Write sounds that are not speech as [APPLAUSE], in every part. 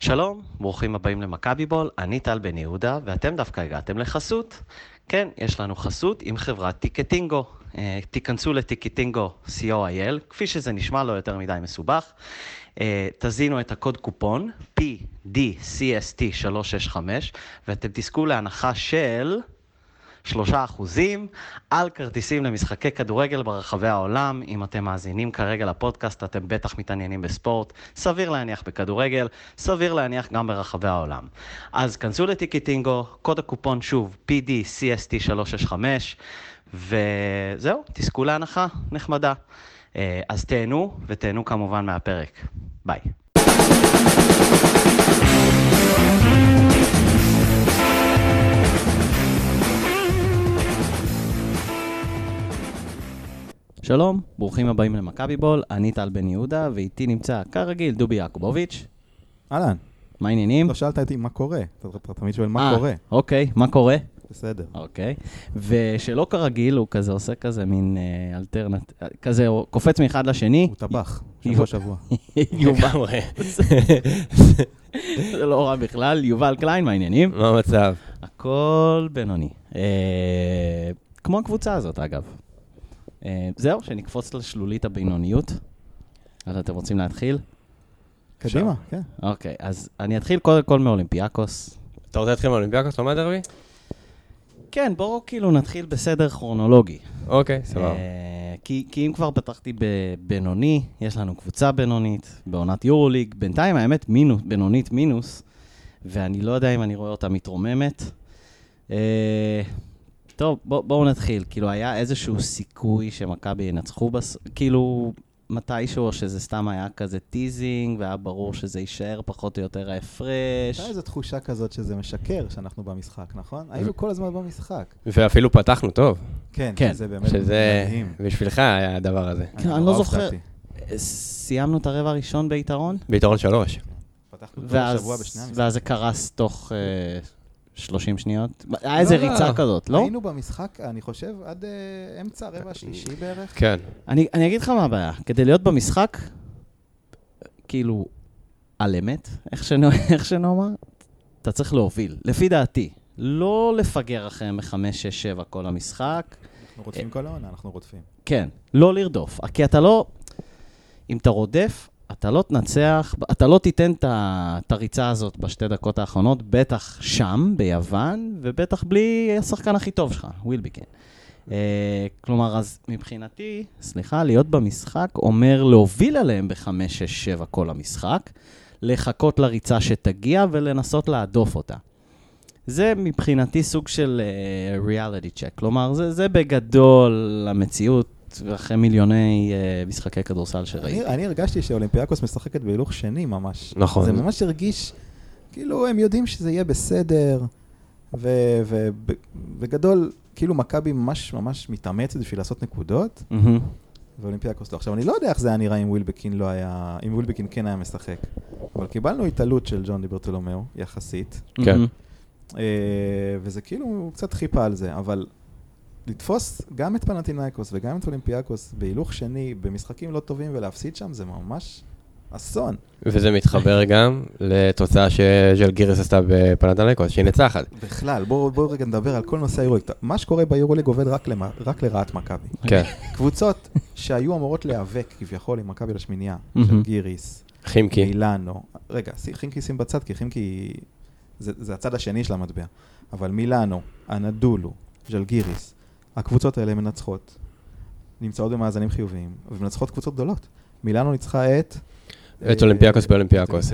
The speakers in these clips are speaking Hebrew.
שלום, ברוכים הבאים למכבי בול, אני טל בן יהודה, ואתם דווקא הגעתם לחסות. כן, יש לנו חסות עם חברת טיקטינגו. אה, תיכנסו לטיקטינגו co.il, כפי שזה נשמע לא יותר מדי מסובך. אה, תזינו את הקוד קופון PDCST365, ואתם תזכו להנחה של... שלושה אחוזים על כרטיסים למשחקי כדורגל ברחבי העולם. אם אתם מאזינים כרגע לפודקאסט, אתם בטח מתעניינים בספורט. סביר להניח בכדורגל, סביר להניח גם ברחבי העולם. אז כנסו לטיקטינגו, קוד הקופון שוב, PDCST365, וזהו, תזכו להנחה נחמדה. אה, אז תהנו, ותהנו כמובן מהפרק. ביי. שלום, ברוכים הבאים למכבי בול, אני טל בן יהודה, ואיתי נמצא, כרגיל, דובי יעקובוביץ'. אהלן, מה העניינים? לא שאלת אותי מה קורה, אתה תמיד שואל מה אה, קורה. אוקיי, מה קורה? בסדר. אוקיי. ושלא כרגיל, הוא כזה עושה כזה מין אה, אלטרנט... אה, כזה קופץ מאחד לשני. הוא טבח, [LAUGHS] שבוע שבוע. [LAUGHS] יובל, זה לא רע בכלל, יובל קליין, מה העניינים? מה המצב? הכל בינוני. אה, כמו הקבוצה הזאת, אגב. אה, זהו, שנקפוץ לשלולית הבינוניות. אז אתם רוצים להתחיל? קדימה, כן. אוקיי, אז אני אתחיל קודם כל מאולימפיאקוס. אתה רוצה להתחיל מאולימפיאקוס? לא מהדרבי? כן, בואו כאילו נתחיל בסדר כרונולוגי. אוקיי, סבבה. אה, כי, כי אם כבר פתחתי בבינוני, יש לנו קבוצה בינונית, בעונת יורוליג, בינתיים האמת מינוס, בינונית מינוס, ואני לא יודע אם אני רואה אותה מתרוממת. טוב, בוא, בואו נתחיל. כאילו, היה איזשהו סיכוי שמכבי ינצחו, בס... כאילו, מתישהו, או שזה סתם היה כזה teasing, והיה ברור שזה יישאר פחות או יותר ההפרש. הייתה איזו תחושה כזאת שזה משקר שאנחנו במשחק, נכון? היינו כל הזמן במשחק. ואפילו פתחנו טוב, כן, כן, שזה באמת שזה מדהים. בשבילך היה הדבר הזה. כן, אני לא זוכר. סיימנו את הרבע הראשון ביתרון, ביתרון שלוש. פתחנו ואז, שבוע בשני המשחקים. ואז זה קרס תוך אה, 30 שניות. היה איזה לא, לא. ריצה כזאת, לא? היינו במשחק, אני חושב, עד אה, אמצע הרבע השלישי בערך. כן. אני, אני אגיד לך מה הבעיה. כדי להיות במשחק, כאילו, על אמת, איך, שנאמר, [LAUGHS] אתה צריך להוביל. לפי דעתי. לא לפגר אחריהם בחמש, שש, שבע כל המשחק. אנחנו רודפים כל העונה, אנחנו רודפים. כן, לא לרדוף. כי אתה לא... אם אתה רודף, אתה לא תנצח, אתה לא תיתן את הריצה הזאת בשתי דקות האחרונות, בטח שם, ביוון, ובטח בלי השחקן הכי טוב שלך, ווילביקן. אה, כלומר, אז מבחינתי, סליחה, להיות במשחק אומר להוביל עליהם בחמש, שש, שבע כל המשחק, לחכות לריצה שתגיע ולנסות להדוף אותה. זה מבחינתי סוג של uh, reality check, כלומר, זה, זה בגדול המציאות, ואחרי מיליוני uh, משחקי כדורסל שראיתי. אני הרגשתי שאולימפיאקוס משחקת בהילוך שני ממש. נכון. זה ממש הרגיש, כאילו הם יודעים שזה יהיה בסדר, ובגדול, כאילו מכבי ממש ממש מתאמצת בשביל לעשות נקודות. ואולימפיאקוס לא. עכשיו, אני לא יודע איך זה היה נראה אם ווילבקין לא היה, אם ווילבקין כן היה משחק, אבל קיבלנו התעלות של ג'ון דיברטולומיאו, יחסית, כן. אה, וזה כאילו קצת חיפה על זה, אבל לתפוס גם את פנטינאיקוס וגם את אולימפיאקוס בהילוך שני, במשחקים לא טובים ולהפסיד שם, זה ממש אסון. וזה מתחבר גם לתוצאה שז'לגיריס עשתה בפנאתינייקוס, שהיא ניצחה. בכלל, בואו בוא רגע נדבר על כל נושא היורוליג. מה שקורה ביורוליג עובד רק, למה, רק לרעת מכבי. כן. קבוצות שהיו אמורות להיאבק כביכול עם מכבי לשמינייה, מהמם. של גיריס, חימקי. מילאנו, רגע, חימקי שים בצד, כי חימקי זה, זה הצד השני של המטבע, אבל מילאנו, אנדולו, ז'לגיריס, הקבוצות האלה מנצחות, נמצאות במאזנים חיוביים, ומנצחות קבוצות גדולות. מילאנו ניצחה את... את אה, אולימפיאקוס באולימפיאקוס.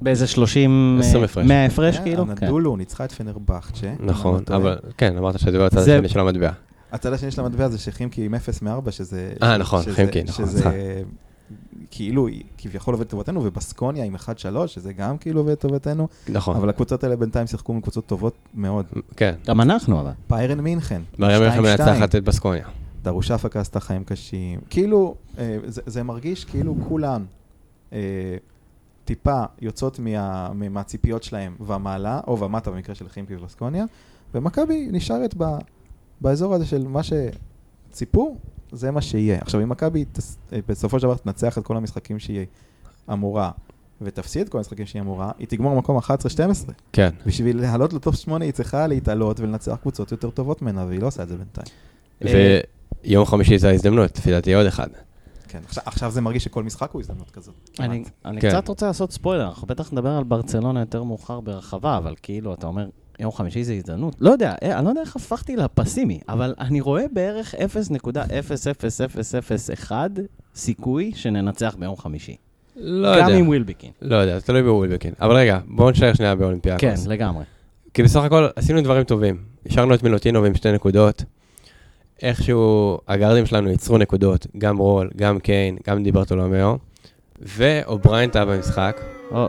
באיזה 30... 20 אה, הפרש. 100 הפרש, כאילו? כן. אנדולו ניצחה את פנרבכצ'ה. נכון, לא טועה. אבל כן, אמרת שזה בצד זה- השני של המטבע. הצד השני של המטבע זה שחימקי עם 0 מ-4, שזה... אה, נכון, חימקי, נכון, שזה. כאילו כביכול עובד לטובתנו, ובסקוניה עם 1-3, שזה גם כאילו עובד לטובתנו, נכון. אבל הקבוצות האלה בינתיים שיחקו עם קבוצות טובות מאוד. כן. גם אנחנו, אבל. פיירן מינכן, מלחם 2-2. מנצחת את בסקוניה. דרושפקה עשתה חיים קשים. כאילו, אה, זה, זה מרגיש כאילו כולן אה, טיפה יוצאות מה, מה- מהציפיות שלהם ומעלה, או ומטה במקרה של חימפי ובסקוניה, ומכבי נשארת ב, באזור הזה של מה שציפו, זה מה שיהיה. עכשיו, אם מכבי אה, בסופו של דבר תנצח את כל המשחקים שהיא אמורה, ותפסיד את כל המשחקים שהיא אמורה, היא תגמור מקום 11-12. כן. בשביל לעלות לטופ 8 היא צריכה להתעלות ולנצח קבוצות יותר טובות ממנה, והיא לא עושה את זה בינתיים. ויום חמישי זו ההזדמנות, לפי דעתי עוד אחד. כן, עכשיו, עכשיו זה מרגיש שכל משחק הוא הזדמנות כזאת. אני. אני כן. קצת רוצה לעשות ספוילר, אנחנו בטח נדבר על ברצלונה יותר מאוחר ברחבה, אבל כאילו, אתה אומר, יום חמישי זה הזדמנות. לא יודע, אה, אני לא יודע איך הפכתי לפסימי, אבל אני רואה בערך 0.00001 סיכוי שננצח ביום חמישי. לא גם יודע. עם ווילבקין. לא יודע, זה תלוי בווילבקין. אבל רגע, בואו נשאר שנייה באולימפיאקוס. כן, לגמרי. כי בסך הכל עשינו דברים טובים. השארנו את מילוטינוב עם שתי נקודות. איכשהו הגארדים שלנו ייצרו נקודות, גם רול, גם קיין, גם דיברטולומיאו. ואובריין טעה במשחק. או,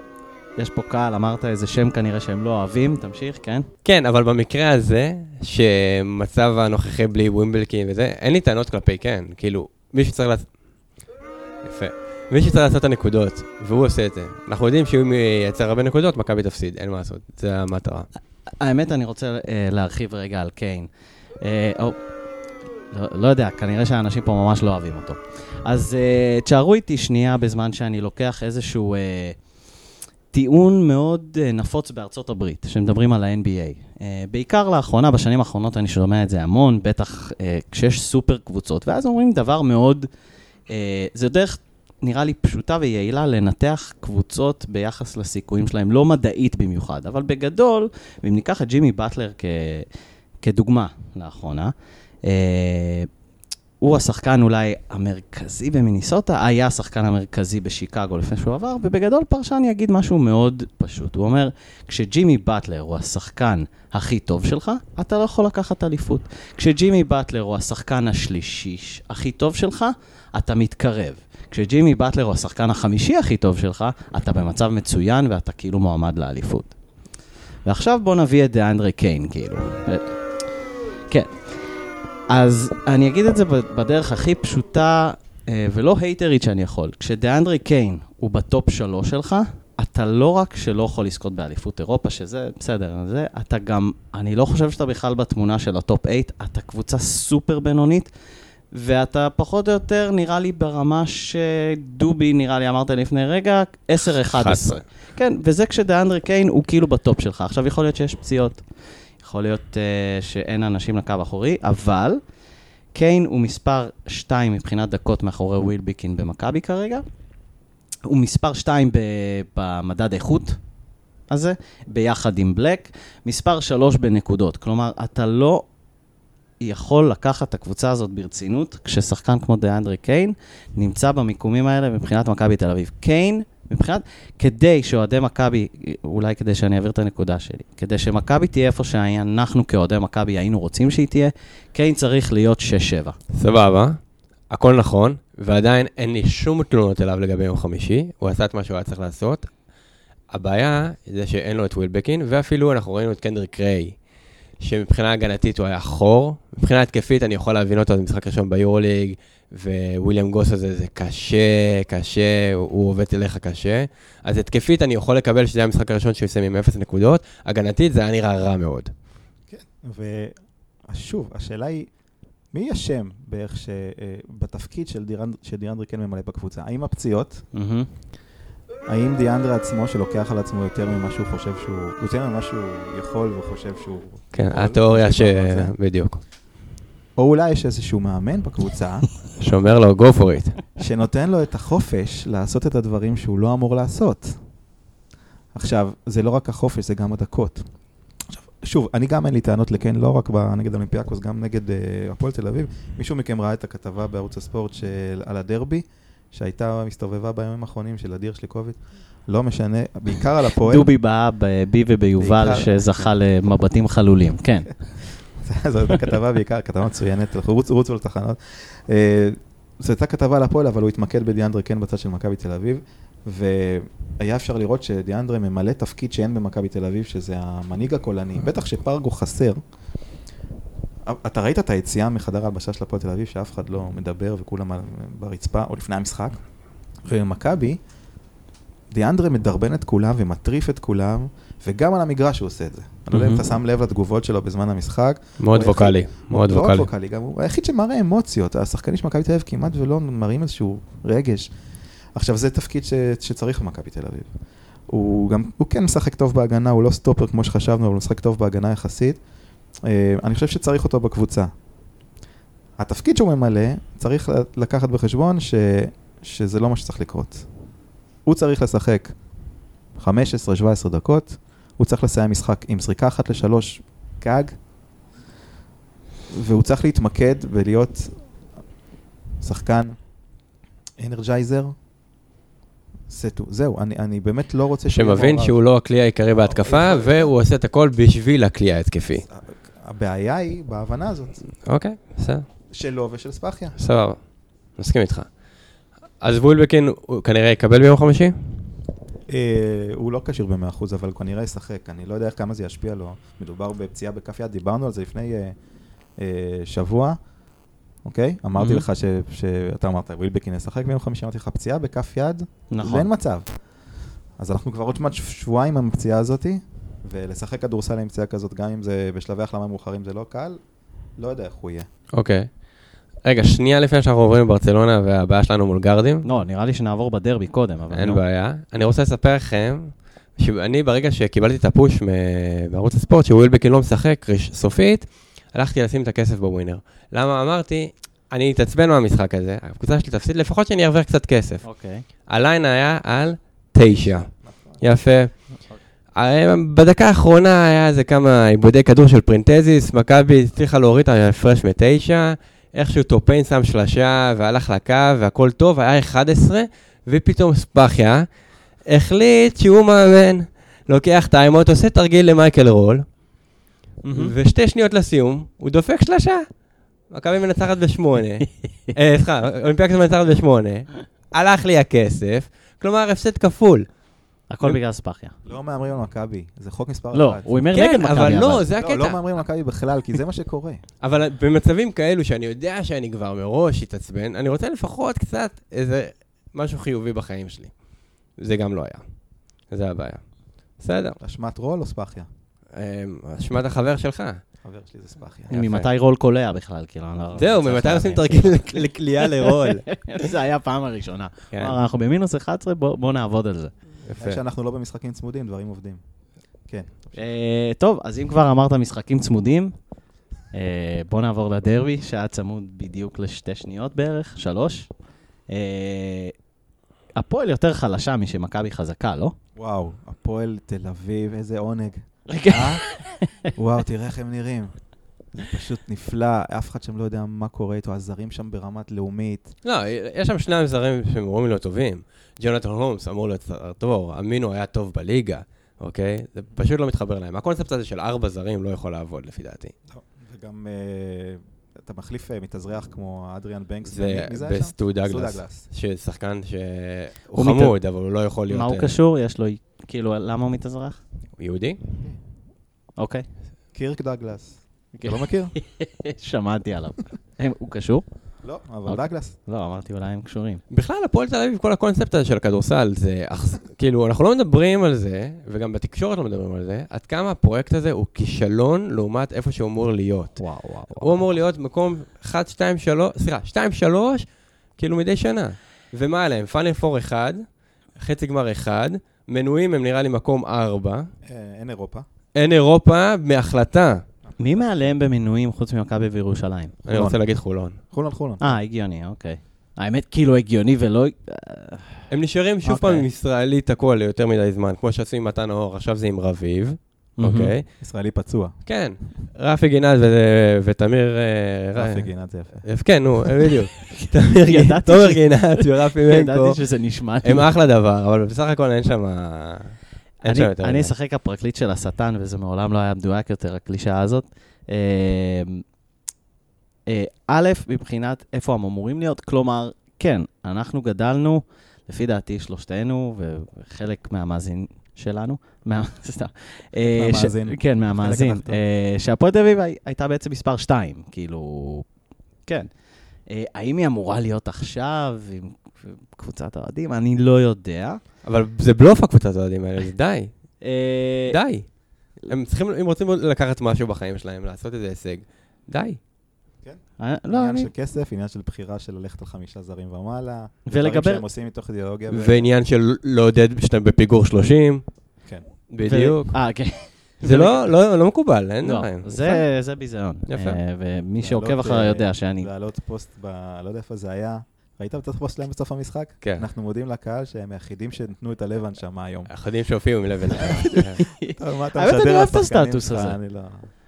יש פה קהל, אמרת איזה שם כנראה שהם לא אוהבים, תמשיך, כן? כן, אבל במקרה הזה, שמצב הנוכחי בלי ווילבקין וזה, אין לי טענות כלפי כן. כאילו, מישהו צריך לעשות... יפה. מישהו צריך לעשות את הנקודות, והוא עושה את זה. אנחנו יודעים שאם ייצר הרבה נקודות, מכבי תפסיד, אין מה לעשות. זה המטרה. האמת, אני רוצה אה, להרחיב רגע על קיין. אה, או, לא, לא יודע, כנראה שהאנשים פה ממש לא אוהבים אותו. אז אה, תשארו איתי שנייה בזמן שאני לוקח איזשהו אה, טיעון מאוד אה, נפוץ בארצות הברית, שמדברים על ה-NBA. אה, בעיקר לאחרונה, בשנים האחרונות אני שומע את זה המון, בטח אה, כשיש סופר קבוצות, ואז אומרים דבר מאוד, זה דרך נראה לי פשוטה ויעילה לנתח קבוצות ביחס לסיכויים שלהם, לא מדעית במיוחד, אבל בגדול, ואם ניקח את ג'ימי באטלר כ... כדוגמה לאחרונה, הוא השחקן אולי המרכזי במיניסוטה, היה השחקן המרכזי בשיקגו לפני שהוא עבר, ובגדול פרשן יגיד משהו מאוד פשוט. הוא אומר, כשג'ימי באטלר הוא השחקן הכי טוב שלך, אתה לא יכול לקחת אליפות. כשג'ימי באטלר הוא השחקן השלישי הכי טוב שלך, אתה מתקרב. כשג'ימי באטלר הוא השחקן החמישי הכי טוב שלך, אתה במצב מצוין ואתה כאילו מועמד לאליפות. ועכשיו בוא נביא את דיאנדרי קיין, כאילו. כן. אז אני אגיד את זה בדרך הכי פשוטה אה, ולא הייטרית שאני יכול. כשדיאנדרי קיין הוא ב top שלוש שלך, אתה לא רק שלא יכול לזכות באליפות אירופה, שזה בסדר, זה, אתה גם, אני לא חושב שאתה בכלל בתמונה של ה top 8, אתה קבוצה סופר בינונית, ואתה פחות או יותר נראה לי ברמה שדובי, נראה לי, אמרת לפני רגע, 10-11. 11. כן, וזה כשדיאנדרי קיין הוא כאילו ב top שלך. עכשיו יכול להיות שיש פציעות, יכול להיות אה, שאין אנשים לקו אחורי, אבל קיין הוא מספר 2 מבחינת דקות מאחורי ווילבקין במכבי כרגע. הוא מספר 2 ב- במדד איכות הזה, ביחד עם בלק. מספר 3 בנקודות. כלומר, אתה לא יכול לקחת את הקבוצה הזאת ברצינות, כששחקן כמו דיאנדרי קיין נמצא במיקומים האלה מבחינת מכבי תל אביב. קיין, מבחינת, כדי שאוהדי מכבי, אולי כדי שאני אעביר את הנקודה שלי, כדי שמכבי תהיה איפה שאנחנו כאוהדי מכבי היינו רוצים שהיא תהיה, קיין צריך להיות 6-7. סבבה, הכל נכון, ועדיין אין לי שום תלונות אליו לגבי יום חמישי, הוא עשה את מה שהוא היה צריך לעשות. הבעיה זה שאין לו את ווילבקין, ואפילו אנחנו ראינו את קנדריק ריי, שמבחינה הגנתית הוא היה חור, מבחינה התקפית אני יכול להבין אותו, זה משחק ראשון ביורוליג, וויליאם גוס הזה זה קשה, קשה, הוא, הוא עובד אליך קשה. אז התקפית אני יכול לקבל שזה היה המשחק הראשון שהוא יסיים עם 0 נקודות, הגנתית זה היה נראה רע מאוד. ושוב, השאלה היא, מי אשם בערך שבתפקיד של דיאנד- שדיאנדרי כן ממלא בקבוצה? האם הפציעות? מהמם. האם דיאנדרה עצמו שלוקח על עצמו יותר ממה שהוא חושב שהוא, יותר ממה שהוא יכול וחושב שהוא... כן, התיאוריה ש... בדיוק. או אולי יש איזשהו מאמן בקבוצה [LAUGHS] שאומר לו, go for it. שנותן לו את החופש לעשות את הדברים שהוא לא אמור לעשות. עכשיו, זה לא רק החופש, זה גם הדקות. עכשיו, שוב, אני גם אין לי טענות לכן, לא רק נגד אולימפיאקוס, גם נגד אה, הפועל תל אביב. מישהו מכם ראה את הכתבה בערוץ הספורט של, על הדרבי, שהייתה מסתובבה בימים האחרונים של אדיר שליקוביץ? לא משנה, בעיקר על הפועל. דובי באה בי וביובל שזכה למבטים חלולים, כן. [LAUGHS] זו הייתה כתבה בעיקר, כתבה מצוינת, רוצו לתחנות. אה, זו הייתה כתבה על הפועל, אבל הוא התמקד בדיאנדרה כן בצד של מכבי תל אביב, והיה אפשר לראות שדיאנדרה ממלא תפקיד שאין במכבי תל אביב, שזה המנהיג הקולני. בטח שפרגו חסר. אתה ראית את היציאה מחדר ההלבשה של הפועל תל אביב, שאף אחד לא מדבר וכולם ברצפה, או לפני המשחק? ומכבי, דיאנדרה מדרבן את כולם ומטריף את כולם, וגם על המגרש הוא עושה את זה. אני לא יודע אם. אתה שם לב לתגובות שלו בזמן המשחק. מאוד ווקאלי, מאוד ווקאלי. ווקאלי, גם הוא היחיד שמראה אמוציות. השחקנים של מכבי תל אביב כמעט ולא מראים איזשהו רגש. עכשיו, זה תפקיד ש, שצריך במכבי תל אביב. הוא גם, הוא כן משחק טוב בהגנה, הוא לא סטופר כמו שחשבנו, אבל הוא משחק טוב בהגנה יחסית. אה, אני חושב שצריך אותו בקבוצה. התפקיד שהוא ממלא, צריך לקחת בחשבון ש, שזה לא מה שצריך לקרות. הוא צריך לשחק 15-17 דקות, הוא צריך לסיים משחק עם זריקה אחת לשלוש גג, והוא צריך להתמקד ולהיות שחקן אנרג'ייזר. סטו. זהו, אני, אני באמת לא רוצה. שמבין שהוא לא הכלי העיקרי בהתקפה, והוא עושה את הכל בשביל הכלי ההתקפי. הבעיה היא בהבנה הזאת. אוקיי, בסדר. שלו ושל ספחיה. סבבה, מסכים איתך. אז וולבקין הוא כנראה יקבל ביום חמישי? אה, הוא לא כשיר ב-100%, אבל הוא כנראה ישחק. אני לא יודע כמה זה ישפיע לו. מדובר בפציעה בכף יד, דיברנו על זה לפני אה, אה, שבוע, אוקיי? אמרתי Mhm. לך שאתה אמרת, ווילבקין ישחק ביום חמישי, אמרתי לך, פציעה בכף יד? נכון. ואין מצב. אז אנחנו כבר עוד מעט שבועיים עם הפציעה הזאתי, ולשחק כדורסל עם פציעה כזאת, גם אם זה בשלבי החלמה מאוחרים זה לא קל, לא יודע איך הוא יהיה. אוקיי. רגע, שנייה לפני שאנחנו עוברים לברצלונה והבעיה שלנו מול גרדים. לא, נראה לי שנעבור בדרבי קודם, אבל אין נו. בעיה. אני רוצה לספר לכם, שאני ברגע שקיבלתי את הפוש מ- בערוץ הספורט, שווילבקין לא משחק סופית, הלכתי לשים את הכסף בווינר. למה? אמרתי, אני אתעצבן מהמשחק הזה, הקבוצה שלי תפסיד, לפחות שאני ארוויח קצת כסף. אוקיי. ה line היה על תשע. יפה. בדקה האחרונה היה איזה כמה איבודי כדור של פרינטזיס, מכבי הצליחה להוריד את ההפרש מתשע, איכשהו טופיין שם שלשה והלך לקו והכל טוב, היה 11, ופתאום ספאחיה החליט שהוא מאמן, לוקח timeout, עושה תרגיל למייקל רול, מהמם. ושתי שניות לסיום, הוא דופק שלשה. מכבי מנצחת בשמונה, [LAUGHS] אה, סליחה, אולימפיאקוס מנצחת בשמונה, הלך לי הכסף, כלומר הפסד כפול. הכל בגלל ספחיה. לא מהמרים על מכבי, זה חוק מספר לא, אחת. הוא הימר כן, נגד מכבי, אבל לא. זה לא, הקטע. לא מהמרים על מכבי בכלל, כי זה מה שקורה. [LAUGHS] אבל במצבים כאלו שאני יודע שאני כבר מראש אתעצבן, אני רוצה לפחות קצת איזה משהו חיובי בחיים שלי. זה גם לא היה. זה הבעיה. בסדר. אשמת רול או ספחיה? אמ, אשמת החבר שלך. חבר שלי זה ספחיה. יפה. ממתי רול קולע בכלל, כאילו, לא... זהו, ממתי עושים. תרגיל לקליעה לרול? [LAUGHS] זה היה הפעם הראשונה. כן, אנחנו במינוס 11, בוא בוא נעבוד על זה. יפה. שאנחנו לא במשחקים צמודים, דברים עובדים. כן. אה, טוב, אז אם כבר אמרת משחקים צמודים, אה, בוא נעבור לדרבי, שהיה צמוד בדיוק לשתי שניות בערך, שלוש. אה, הפועל יותר חלשה משמכבי חזקה, לא? וואו, הפועל תל אביב, איזה עונג. רגע. וואו, תראה איך הם נראים. זה פשוט נפלא, אף אחד שם לא יודע מה קורה איתו, הזרים שם ברמת לאומית. לא, יש שם שני זרים שהם אמורים להיות טובים. ג'ונתן הולמס אמור להיות זר טוב, אמינו היה טוב בליגה, אוקיי? זה פשוט לא מתחבר להם. הקונספט הזה של ארבע זרים לא יכול לעבוד, לפי דעתי. וגם אה, אתה מחליף אה, מתאזרח כמו אדריאן בנקס. זה מי זה היה שם? בסטו דגלס. דגלס. ששחקן שהוא חמוד, אבל הוא לא יכול להיות... מה הוא אה, קשור? יש לו, כאילו, למה הוא מתאזרח? הוא יהודי? אוקיי. קירק דגלס. אתה לא מכיר? [LAUGHS] שמעתי עליו. הוא קשור? לא, אבל אוקיי. דגלס. לא, אמרתי אולי הם קשורים. בכלל, הפועל תל אביב, כל הקונספט הזה של הכדורסל, זה... כאילו, אנחנו לא מדברים על זה, וגם בתקשורת לא מדברים על זה, עד כמה הפרויקט הזה הוא כישלון לעומת איפה שהוא אמור להיות. וואו, וואו. הוא אמור להיות מקום 1, 2, 3, סליחה, 2, 3, כאילו מדי שנה. ומה עליהם? פאנל פור 1, חצי גמר 1, מנויים הם נראה לי מקום 4, אה, אין אירופה. אין אירופה מהחלטה. מי מעליהם במינויים חוץ ממכבי וירושלים? אני רוצה להגיד חולון. חולון חולון. אה, הגיוני, אוקיי. האמת, כאילו הגיוני ולא... הם נשארים שוב אוקיי. פעם עם ישראלי תקוע ליותר מדי זמן, כמו שעשו עם מתן אור, עכשיו זה עם רביב, אוקיי? ישראלי פצוע. כן, רפי גינת ו- ותמיר... אה, רפי גינת זה יפה. אה, כן, נו, בדיוק. [LAUGHS] תמיר גינת, ורפי [LAUGHS] מנקו, ידעתי שזה נשמע. הם אחלה דבר, אבל בסך הכל אין שם... אין שם אני- יותר אני. אשחק הפרקליט של השטן, וזה מעולם לא היה מדויק יותר, הקלישאה הזאת. אה, אה, א', מבחינת איפה הם אמורים להיות, כלומר, כן, אנחנו גדלנו, לפי דעתי שלושתנו, וחלק מהמאזין שלנו, [LAUGHS] סתם. אה, מהמאזין. כן, מהמאזין. אה, שהפועל תל אביב הי- הייתה בעצם מספר 2, כאילו, כן. אה, האם היא אמורה להיות עכשיו עם קבוצת האוהדים? אני לא יודע. אבל זה בלוף הקבוצת האוהדים האלה, זה די, אה, די. הם צריכים, אם רוצים לקחת משהו בחיים שלהם, לעשות איזה הישג, די. כן. אה, לא, עניין אני... של כסף, עניין של בחירה של ללכת על חמישה זרים ומעלה. ולגבי- דברים שהם עושים מתוך אידיאולוגיה. ועניין של לעודד שאתם בפיגור 30. כן. בדיוק. אה, כן. זה לא- לא לא מקובל, אין לא, דברים. זה זה ביזיון. יפה. אה, ומי שעוקב אחריי אה, יודע שאני... להעלות פוסט ב... לא יודע איפה זה היה. ראית את הפוסט שלהם בסוף המשחק? כן. אנחנו מודים לקהל שהם היחידים שנתנו את הלב הנשמה היום. היחידים שהופיעו עם לב. [LAUGHS] טוב, מה אתה האמת, אני אוהב את הסטטוס? הזה. אני לא...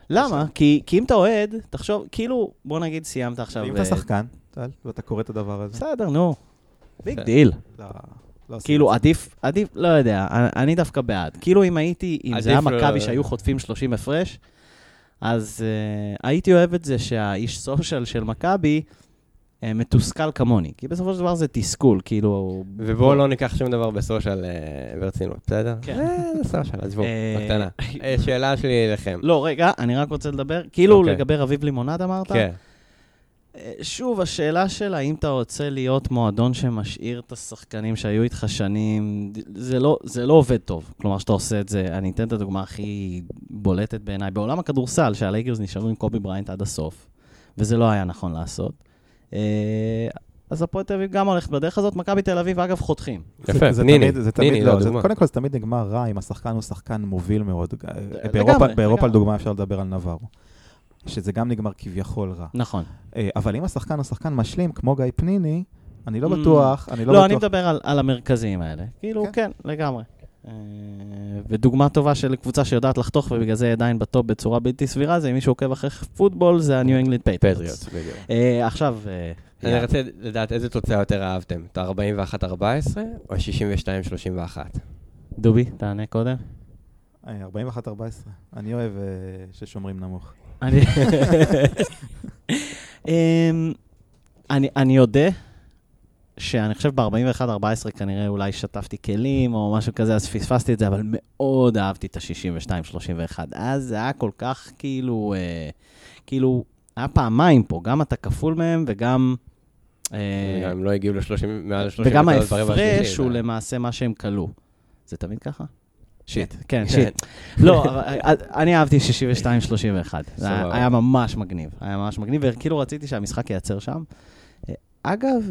למה? כי כי אם אתה אוהד, תחשוב, כאילו, בוא נגיד סיימת עכשיו... אם אה, אתה שחקן, ואתה קורא את הדבר הזה. בסדר, נו. big deal. לא, כאילו. עדיף, עדיף, לא יודע, אני- דווקא בעד. כאילו, אם הייתי, אם זה היה מכבי שהיו חוטפים 30 הפרש, אז uh, הייתי אוהב את זה שהאיש סושיאל של מכבי uh, מתוסכל כמוני. כי בסופו של דבר זה תסכול, כאילו... ובואו לא ניקח שום דבר בסושיאל אה, ברצינות, בסדר? כן. אה, זה סושיאל, עזבו, אה, בקטנה. אה, שאלה שלי אליכם. לא, רגע, אני רק רוצה לדבר. כאילו, אוקיי. לגבי רביב לימונד אמרת? כן. שוב, השאלה של האם אתה רוצה להיות מועדון שמשאיר את השחקנים שהיו איתך שנים, זה לא, זה לא עובד טוב. כלומר, שאתה עושה את זה, אני אתן את הדוגמה הכי בולטת בעיניי. בעולם הכדורסל, שהלייקרס נשארו עם קובי בריינט עד הסוף, וזה לא היה נכון לעשות. אה, אז הפועל תל אביב גם הולכת בדרך הזאת, מכבי תל אביב, אגב, חותכים. יפה, זה ניני, תמיד- זה תמיד ניני, לא, לא זה-. קודם כל זה תמיד נגמר רע אם השחקן הוא שחקן מוביל מאוד. באירופה- באירופה לגמרי. לדוגמה אפשר לדבר על נבארו, שזה גם נגמר כביכול רע. נכון. אה, אבל אם השחקן הוא שחקן משלים, כמו גיא פניני, אני לא אמ. בטוח, אני לא לא, בטוח. אני מדבר על, על המרכזיים האלה. כאילו, כן. כן, לגמרי. אה, ודוגמה טובה של קבוצה שיודעת לחתוך ובגלל זה עדיין בטופ בצורה בלתי סבירה, זה אם מישהו עוקב אחרי פוטבול, זה ה-New England Patriots. אה, עכשיו, אני. רוצה לדעת איזה תוצאה יותר אהבתם, את ה-41-14 או ה-62-31? דובי, תענה קודם. אה, 41-14. אני אוהב ששומרים נמוך. אני- אמ, אני אודה שאני חושב ב-41-14 כנראה אולי שטפתי כלים או משהו כזה, אז פספסתי את זה, אבל מאוד אהבתי את ה-62-31. אז זה היה כל כך כאילו, אה, כאילו, היה פעמיים פה, גם אתה כפול מהם וגם... אה, הם לא הגיעו ל-30, מעל ל-30 וגם ההפרש הוא למעשה מה שהם כלו. זה תמיד ככה? שיט, כן, כן. שיט. לא, אה, אני אהבתי 62-31. זה היה- ממש מגניב. היה ממש מגניב, וכאילו רציתי שהמשחק ייצר שם. אה, אגב,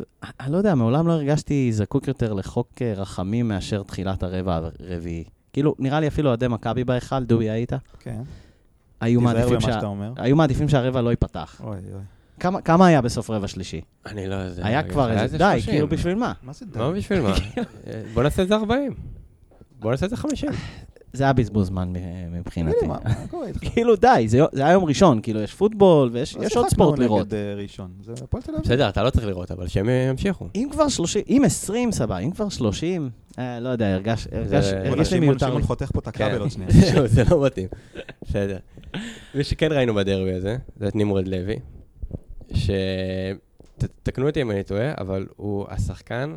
אני לא יודע, מעולם לא הרגשתי זקוק יותר לחוק אה, רחמים מאשר תחילת הרבע הרביעי. כאילו, נראה לי אפילו אוהדי מכבי בהיכל, דובי היית? כן. היו מעדיפים שה-. היו שהרבע לא ייפתח. אוי, אוי. כמה- כמה היה בסוף רבע שלישי? אני לא יודע. היה כבר איזה, די, 30. כאילו בשביל מה? מה זה די? מה בשביל מה? [LAUGHS] אה, בוא נעשה את זה 40. בוא נעשה את זה 50. זה היה בזבוז זמן מ- מבחינתי. תגידי, מה מה קורה איתך? [LAUGHS] כאילו, די, זה, זה היה יום ראשון, כאילו, יש פוטבול ויש לא יש עוד ספורט לראות. נגד אה, ראשון. זה הפועל תל אביב. בסדר, אתה לא צריך לראות, אבל שהם ימשיכו. אם כבר 30, אם 20, סבבה, אם כבר 30, אה, לא יודע, הרגש, לי מיותר. שמעון [LAUGHS] חותך פה את כן. הכבל עוד שנייה. [LAUGHS] זה לא מתאים. בסדר. מי שכן ראינו בדרבי הזה, זה את נמרוד לוי, שתקנו אותי אם אני טועה, אבל הוא השחקן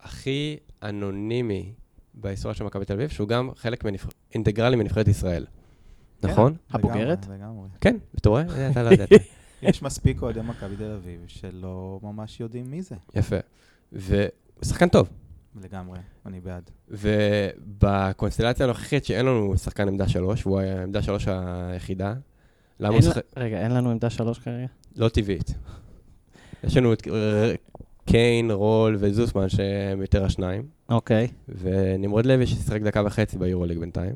הכי אנונימי בהיסטוריה של מכבי תל אביב, שהוא גם חלק מנבח- אינטגרלי מנבחרת ישראל. כן. נכון? הבוגרת? לגמרי. כן, אתה רואה? [LAUGHS] אתה לא ידעת. יש מספיק אוהדי מכבי תל אביב שלא ממש יודעים מי זה. יפה. ושחקן טוב. לגמרי, אני בעד. ובקונסטלציה הנוכחית שאין לנו שחקן עמדה שלוש, והוא העמדה שלוש היחידה, למה הוא שחק... רגע, אין לנו עמדה שלוש כרגע? לא טבעית. יש לנו את אה, קיין, רול וזוסמן שהם יותר השניים, אוקיי. ונמרוד לוי ששיחק דקה וחצי ביורוליג בינתיים.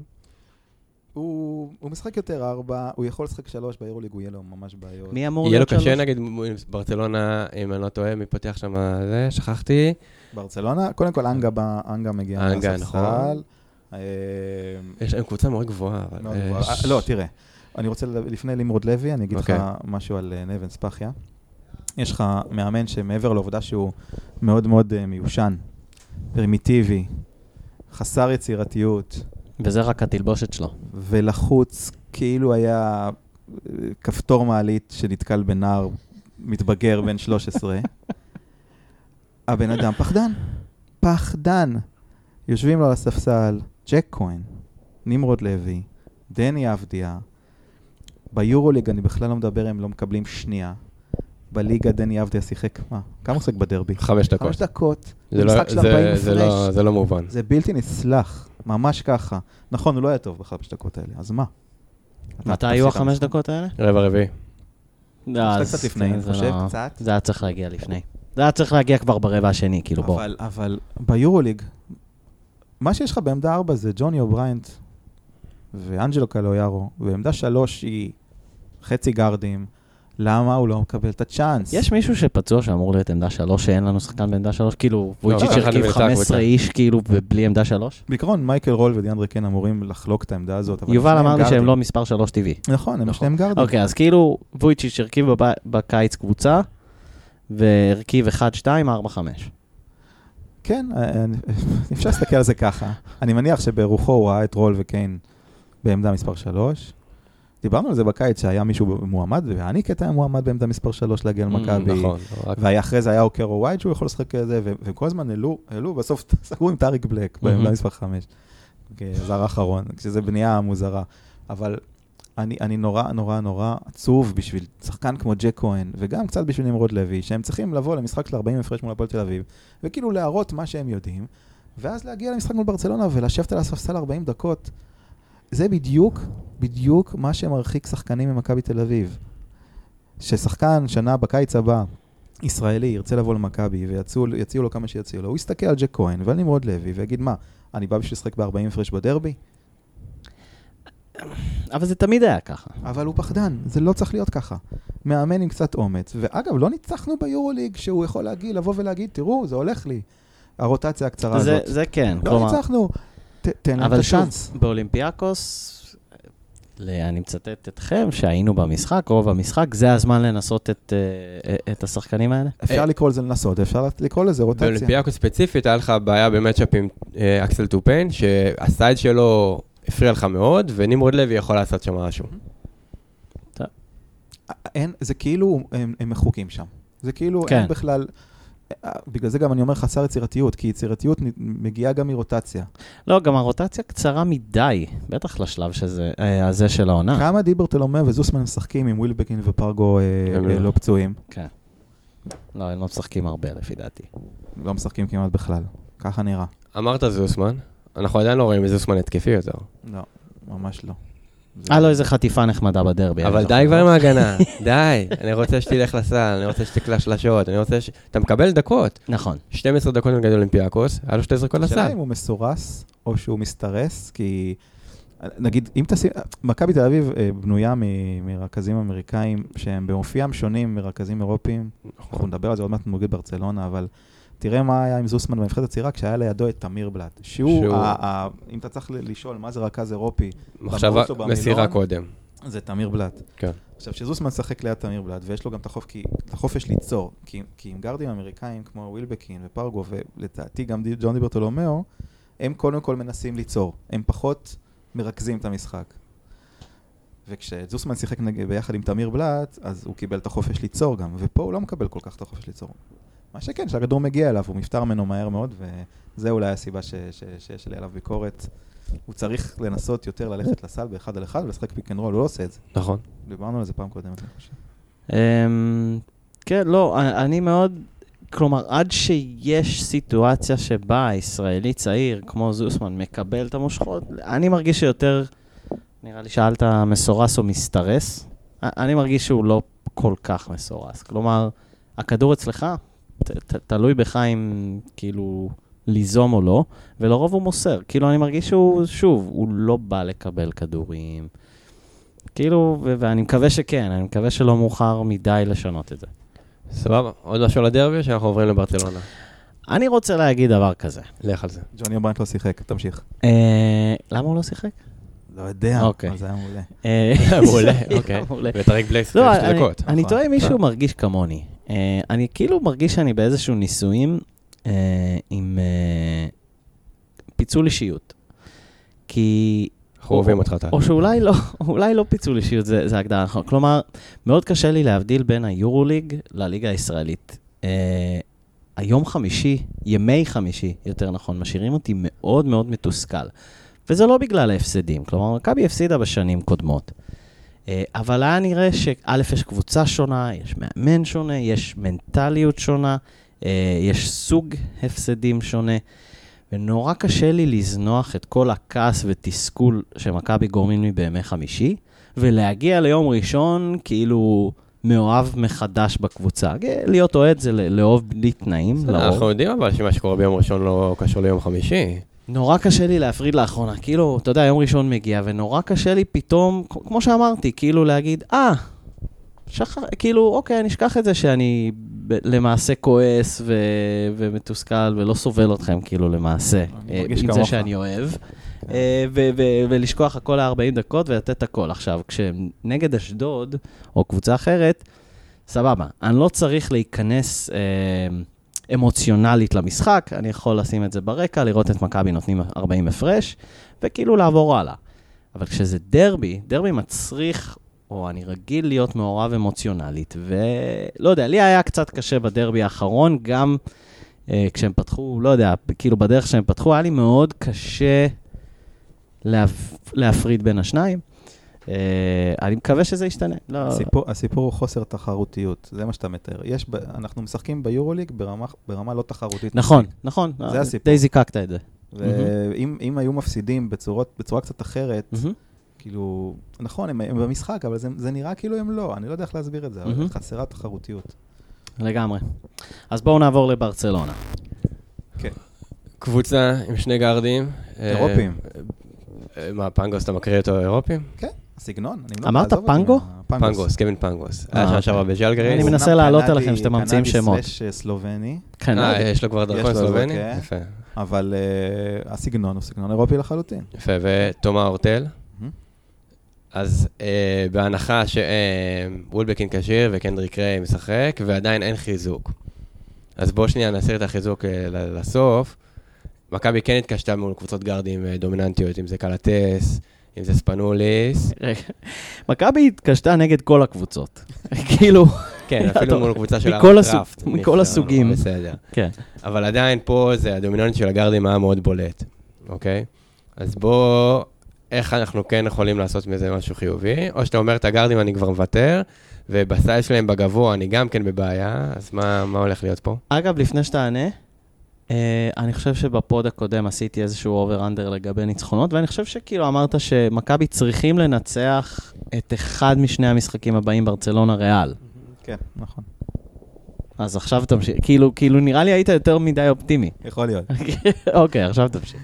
הוא הוא משחק יותר ארבע, הוא יכול לשחק שלוש ביורוליג, הוא יהיה לו ממש בעיות. מי אמור יהיה לו להיות שלוש? קשה נגד מול ברצלונה, אם אני לא טועה, מי פותח שם זה, שכחתי. ברצלונה, קודם כל אנגה בא- אנגה מגיע אנגה, מהספסל. נכון. אה, יש להם קבוצה מאוד גבוהה, אבל... מאוד אה, גבוהה. ש- לא, תראה, אני רוצה, לפני לימרוד לוי, אני אגיד לך אוקיי. משהו על אה, נבן ספחיה. יש לך מאמן שמעבר לעובדה שהוא מאוד מאוד אה, מיושן, פרימיטיבי, חסר יצירתיות, וזה רק התלבושת שלו. ולחוץ כאילו היה אה, כפתור מעלית שנתקל בנער מתבגר בן 13. [LAUGHS] הבן אדם פחדן, פחדן. יושבים לו על הספסל ג'ק כהן, נמרוד לוי, דני אבדיה. ביורוליג אני בכלל לא מדבר, הם לא מקבלים שנייה. בליגה דני אבדיה שיחק, מה? כמה הוא שיחק בדרבי? חמש דקות. חמש דקות. זה לא- משחק של זה- 40 זה לא- הפרש. זה לא מובן. זה בלתי נסלח, ממש ככה. נכון, הוא לא היה טוב בחמש דקות האלה, אז מה? מתי אתה היו החמש. דקות האלה? רבע רביעי. לא, קצת לפני, אני זה חושב, לא- קצת. זה היה צריך להגיע לפני. זה היה צריך להגיע כבר ברבע השני, כאילו, בוא. אבל, אבל ביורוליג, מה שיש לך בעמדה 4 זה ג'וני אובריינט ואנג'לו קלויארו, ועמדה 3 היא חצי גארדים. למה הוא לא מקבל את הצ'אנס? יש מישהו שפצוע שאמור להיות עמדה שלוש, שאין לנו שחקן בעמדה שלוש? כאילו, וויצ'יץ' לא, אחד הרכיב מאותה 15 קבוצה. איש, כאילו, ובלי עמדה שלוש? בעיקרון, מייקל רול ודיאנדרה קן אמורים לחלוק את העמדה הזאת. יובל אמר לי שהם. לא מספר שלוש טבעי. נכון, הם נכון. שניהם גארדים. אוקיי, אז כאילו, וויצ'יץ' הרכיב בקיץ קבוצה, והרכיב 1, 2, 4, 5. כן, אה, אני- אפשר להסתכל על זה ככה. אני מניח שברוחו הוא ראה את רול וקיין בעמדה מספר 3. דיברנו על זה בקיץ שהיה מישהו מועמד, והניקט היה מועמד בעמדה מספר 3 להגיע Mm, למכבי. נכון, רק- ואחרי זה היה אוקרו ווייד שהוא יכול לשחק כזה, וכל הזמן העלו, העלו, בסוף [LAUGHS] סגרו עם טאריק בלק בעמדה מהמם. מספר 5, כזר האחרון, כשזו בנייה מוזרה. אבל אני, אני נורא נורא נורא עצוב בשביל שחקן כמו ג'ק כהן, וגם קצת בשביל נמרוד לוי, שהם צריכים לבוא למשחק של 40 הפרש מול הפועל תל אביב, וכאילו להראות מה שהם יודעים, ואז להגיע למשחק מול ברצלונה ולשבת על הספסל 40 דקות. זה בדיוק, בדיוק מה שמרחיק שחקנים ממכבי תל אביב. ששחקן שנה בקיץ הבא, ישראלי, ירצה לבוא למכבי ויציעו לו כמה שיציעו לו, הוא יסתכל על ג'ק כהן ועל נמרוד לוי ויגיד, מה, אני בא בשביל לשחק ב-40 הפרש בדרבי? אבל זה תמיד היה ככה. אבל הוא פחדן, זה לא צריך להיות ככה. מאמן עם קצת אומץ. ואגב, לא ניצחנו ביורוליג שהוא יכול להגיד, לבוא ולהגיד, תראו, זה הולך לי. הרוטציה הקצרה זה, הזאת. זה כן, לא כלומר... ניצחנו, ת, תן להם את אבל שוב. באולימפיאקוס, ל- אני מצטט אתכם, שהיינו במשחק, רוב המשחק, זה הזמן לנסות את, אה, את השחקנים האלה? אפשר לקרוא לזה לנסות, אפשר לקרוא לזה רוטציה. באולימפיאקוס ספציפית, היה לך בעיה ב matchup עם אה, אקסל טופיין, שה size שלו הפריע לך מאוד, ונמרוד לוי יכול לעשות שם משהו. אין, זה כאילו הם, הם מחוקים שם. זה כאילו כן. אין בכלל... בגלל זה גם אני אומר חסר יצירתיות, כי יצירתיות מגיעה גם מרוטציה. לא, גם הרוטציה קצרה מדי, בטח לשלב שזה, אה, הזה של העונה. כמה דיברטלומה וזוסמן משחקים עם ווילבקין ופרגו אה, הם אה, לא. לא פצועים? כן. לא, הם לא משחקים הרבה לפי דעתי. לא משחקים כמעט בכלל. ככה נראה. אמרת זוסמן, אנחנו עדיין לא רואים זוסמן התקפי יותר. לא, ממש לא. זה- היה לו איזה חטיפה נחמדה בדרבי. אבל די. כבר עם ההגנה, די. אני רוצה שתלך לסל, אני רוצה שתקלע שלשות, אני רוצה ש... אתה מקבל דקות. נכון. 12 דקות נגד אולימפיאקוס, היה לו שתי זריקות השאלה לסל. אם הוא מסורס או שהוא מסתרס, כי נגיד, אם תשים, מכבי תל אביב אה, בנויה מ- מרכזים אמריקאים שהם באופיים שונים מרכזים אירופיים. אנחנו נדבר על זה עוד מעט נוגד ברצלונה, אבל תראה מה היה עם זוסמן בנבחרת הצעירה כשהיה לידו את תמיר בלאט. שהוא, שהוא- ה- ה- אם אתה צריך לשאול מה זה רכז אירופי, מחשבה. מסירה קודם. זה תמיר בלאט. כן. עכשיו, שזוסמן משחק ליד תמיר בלאט, ויש לו גם את החופ- כי- את החופש ליצור, כי, כי עם גארדים אמריקאים כמו ווילבקין ופרגו, ולדעתי גם ג'ון דיברטולומיאו, הם קודם כל מנסים ליצור, הם פחות מרכזים את המשחק. וכשזוסמן שיחק נגד, ביחד עם תמיר בלאט, אז הוא קיבל את החופש ליצור גם, ופה הוא לא מקבל כל כך את החופש ליצור. מה שכן, כשהכדור מגיע אליו, הוא נפטר ממנו מהר מאוד, וזה אולי הסיבה ש, ש, שיש לי עליו ביקורת. הוא צריך לנסות יותר ללכת לסל באחד על אחד ולשחק pick and roll, הוא לא עושה את זה. נכון. דיברנו על זה פעם קודמת, אני חושב. אמ, כן, לא, אני מאוד, כלומר, עד שיש סיטואציה שבה ישראלי צעיר, כמו זוסמן, מקבל את המושכות, אני מרגיש שיותר, נראה לי שאלת מסורס או מסתרס, אני מרגיש שהוא לא כל כך מסורס. כלומר, הכדור אצלך, ת, ת, תלוי בך אם כאילו ליזום או לא, ולרוב הוא מוסר. כאילו, אני מרגיש שהוא, שוב, הוא לא בא לקבל כדורים. כאילו, ו- ואני מקווה שכן, אני מקווה שלא מאוחר מדי לשנות את זה. סבבה, עוד משהו לדרבי או שאנחנו עוברים לברצלונה? אני רוצה להגיד דבר כזה. לך על זה. ג'וני אובריינט לא שיחק, תמשיך. אה, למה הוא לא שיחק? לא יודע, אוקיי. אבל זה היה מעולה. אה, [LAUGHS] מעולה, [LAUGHS] אוקיי. מעולה. וטריק בלייס לא, שתי אני- דקות. אני נכון. טועה אם מישהו מרגיש כמוני. אה, אני כאילו מרגיש שאני באיזשהו ניסויים אה, עם אה, פיצול אישיות. כי... אנחנו אוהבים אותך, טל. או שאולי לא, [LAUGHS] אולי לא פיצול אישיות, זה, זה הגדרה נכון. כלומר, מאוד קשה לי להבדיל בין היורוליג לליגה הישראלית. אה, היום חמישי, ימי חמישי, יותר נכון, משאירים אותי מאוד מאוד מתוסכל. וזה לא בגלל ההפסדים, כלומר, מכבי הפסידה בשנים קודמות. אה, אבל היה נראה שא', יש קבוצה שונה, יש מאמן שונה, יש מנטליות שונה, אה, יש סוג הפסדים שונה. ונורא קשה לי לזנוח את כל הכעס ותסכול שמכבי גורמים לי בימי חמישי, ולהגיע ליום ראשון כאילו מאוהב מחדש בקבוצה. להיות אוהד זה לאהוב בלי תנאים, לרוב. אנחנו יודעים אבל שמה שקורה ביום ראשון לא קשור ליום חמישי. נורא קשה לי להפריד לאחרונה, כאילו, אתה יודע, יום ראשון מגיע, ונורא קשה לי פתאום, כמו שאמרתי, כאילו להגיד, אה, שחר, כאילו, אוקיי, אני אשכח את זה שאני ב- למעשה כועס ו- ומתוסכל ולא סובל אתכם, כאילו, למעשה, אה, עם זה כמוך. שאני אוהב. אה, ו- ו- ולשכוח הכל ל-40 דקות ולתת הכל. עכשיו, כשנגד אשדוד, או קבוצה אחרת, סבבה, אני לא צריך להיכנס אה, אמוציונלית למשחק, אני יכול לשים את זה ברקע, לראות את מכבי נותנים 40 הפרש, וכאילו לעבור הלאה. אבל כשזה דרבי, דרבי מצריך, או אני רגיל להיות מעורב אמוציונלית, ולא יודע, לי היה קצת קשה בדרבי האחרון, גם אה, כשהם פתחו, לא יודע, כאילו בדרך שהם פתחו, היה לי מאוד קשה להפ... להפריד בין השניים. אה, אני מקווה שזה ישתנה. לא... הסיפור, הסיפור הוא חוסר תחרותיות, זה מה שאתה מתאר. יש, אנחנו משחקים ביורוליג ברמה, ברמה לא תחרותית. נכון, נכון. זה אה, הסיפור. די זיקקת את זה. ואם אם היו מפסידים בצורות, בצורה קצת אחרת. כאילו, נכון, הם, הם במשחק, אבל זה, זה נראה כאילו הם לא, אני לא יודע איך להסביר את זה, אבל. חסרה תחרותיות. לגמרי. אז בואו נעבור לברצלונה. קבוצה עם שני גארדים. אה, אירופים. אה, מה, פנגוס, אתה מקריא אותו אירופים? כן, הסגנון. אני לא אמרת פנגו? פנגוס, קווין פנגוס. אה, היה שנה אוקיי. שעברה בז'לגיריס. אני מנסה לעלות קנדי- עליכם שאתם ממציאים קנדי שמות. סלאש, אה, סלובני, כן, אה, יש לו כבר דרכון סלובני? כן. יפה. אבל אה, הסגנון הוא סגנון אירופי לחלוטין. יפה, ותומא הורטל. מהמם. אז אה, בהנחה שווילבקין כשיר וקנדריק ריי משחק, ועדיין אין חיזוק. אז בואו שנייה נסיר את החיזוק אה, ל- לסוף. מכבי כן התקשתה מול קבוצות גארדים אה, דומיננטיות, אם זה קלאתס, אם זה ספנוליס. [LAUGHS] מכבי התקשתה נגד כל הקבוצות. [LAUGHS] כאילו, כן, אפילו מול קבוצה של הארטראפט. מכל הסוגים. בסדר. כן. אבל עדיין פה זה הדומיננט של הגארדים היה מאוד בולט, אוקיי? אז בוא, איך אנחנו כן יכולים לעשות מזה משהו חיובי? או שאתה אומר את הגארדים אני כבר מוותר, ובסייל שלהם בגבוה אני גם כן בבעיה, אז מה, מה הולך להיות פה? אגב, לפני שתענה, אני חושב שבפוד הקודם עשיתי איזשהו over-under לגבי ניצחונות, ואני חושב שכאילו אמרת שמכבי צריכים לנצח את אחד משני המשחקים הבאים, ברצלונה ריאל. כן, נכון. אז עכשיו תמשיך, כאילו, כאילו נראה לי היית יותר מדי אופטימי. יכול להיות. [LAUGHS] אוקיי, עכשיו תמשיך.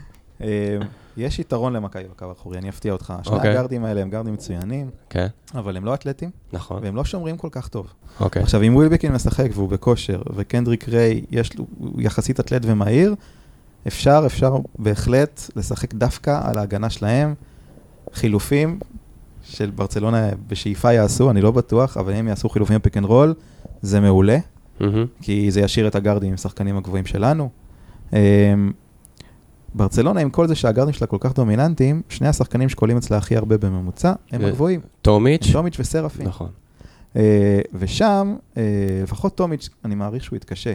יש יתרון למכבי בקו האחורי, אני אפתיע אותך. שני אוקיי. הגארדים האלה הם גארדים מצוינים, כן, אבל הם לא אתלטים, נכון. והם לא שומרים כל כך טוב. אוקיי. עכשיו, אם ווילבקין משחק והוא בכושר, וקנדריק ריי, יש לו, יחסית אתלט ומהיר, אפשר, אפשר בהחלט לשחק דווקא על ההגנה שלהם. חילופים של ברצלונה בשאיפה יעשו, אני לא בטוח, אבל אם יעשו חילופים pick and roll, זה מעולה, מהמם. כי זה ישאיר את הגארדים עם השחקנים הגבוהים שלנו. ברצלונה, עם כל זה שהגארדים שלה כל כך דומיננטיים, שני השחקנים שקולעים אצלה הכי הרבה בממוצע, הם הגבוהים, טומיץ'? טומיץ' וסרפין. נכון. אה, ושם, אה, לפחות טומיץ', אני מעריך שהוא יתקשה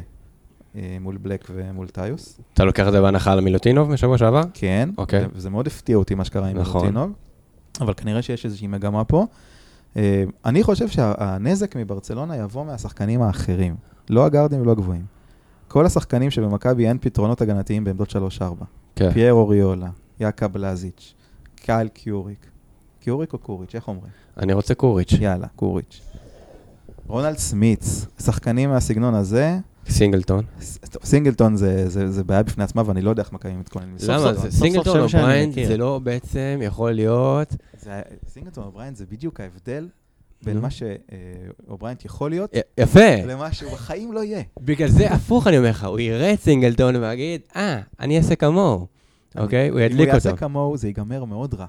אה, מול בלק ומול טיוס. אתה לוקח את זה בהנחה על מילוטינוב משבוע שעבר? כן, אוקיי. וזה מאוד הפתיע אותי מה שקרה עם נכון. מילוטינוב, אבל כנראה שיש איזושהי מגמה פה. אני חושב שהנזק מברצלונה יבוא מהשחקנים האחרים, לא הגארדים ולא הגבוהים. כל השחקנים שבמכבי אין פתרונות הגנתיים בעמדות 3-4. כן. פייר אוריולה, יאקה בלזיץ', קייל קיוריק. קיוריק או קוריץ', איך אומרים? אני רוצה קוריץ'. יאללה, קוריץ'. רולנדס סמיץ, שחקנים מהסגנון הזה, סינגלטון. סינגלטון זה, זה, זה בעיה בפני עצמה, ואני לא יודע איך מכבי מתכוננים. סוף למה? סוף- זה- סינגלטון אובריינט. זה לא בעצם יכול להיות... זה, סינגלטון אובריינט זה בדיוק ההבדל בין. מה שאובריינט יכול להיות, יפה. למה שהוא בחיים לא יהיה. בגלל זה הפוך אני אומר לך, הוא יראה את סינגלטון ויגיד, אה, אני אעשה כמוהו. אוקיי? הוא אם ידליק הוא יעשה אותו. כמוהו, זה ייגמר מאוד רע.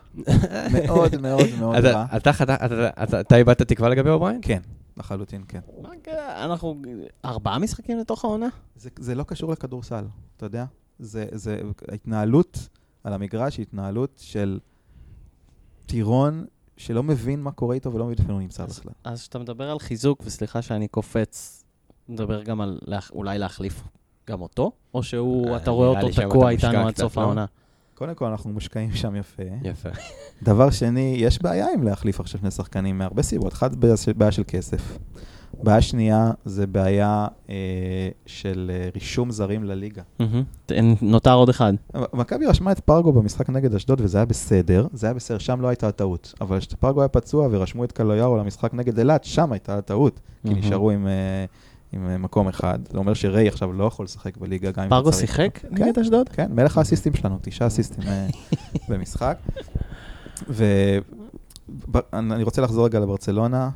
מאוד מאוד [LAUGHS] מאוד אז רע. אתה חת- אתה- איבדת תקווה לגבי אובריינט? כן, לחלוטין כן. אנחנו ארבעה משחקים לתוך העונה? זה, זה לא קשור לכדורסל, אתה יודע? זה, זה, ההתנהלות על המגרש היא התנהלות של טירון שלא מבין מה קורה איתו ולא מבין איפה הוא נמצא אז- בכלל. אז כשאתה מדבר על חיזוק, וסליחה שאני קופץ, מדבר גם על להח- אולי להחליף גם אותו? או שהוא, אה, אתה רואה אותו תקוע איתנו עד סוף לא? העונה? קודם כל, אנחנו מושקעים שם יפה. יפה. דבר שני, יש בעיה עם להחליף עכשיו שני שחקנים מהרבה סיבות. אחת, בעיה של כסף. בעיה שנייה זה בעיה אה, של אה, רישום זרים לליגה. מהמם. נותר עוד אחד. מכבי רשמה את פרגו במשחק נגד אשדוד וזה היה בסדר, זה היה בסדר, שם לא הייתה טעות. אבל כשפרגו היה פצוע ורשמו את קלויארו למשחק נגד אילת, שם הייתה טעות. כי מהמם. נשארו עם, אה, עם אה, מקום אחד. זה אומר שריי עכשיו לא יכול לשחק בליגה גם אם הוא פרגו צריך. שיחק נגד אשדוד? כן, מלך האסיסטים שלנו, תשעה אסיסטים אה, [LAUGHS] במשחק. ואני רוצה לחזור רגע לברצלונה.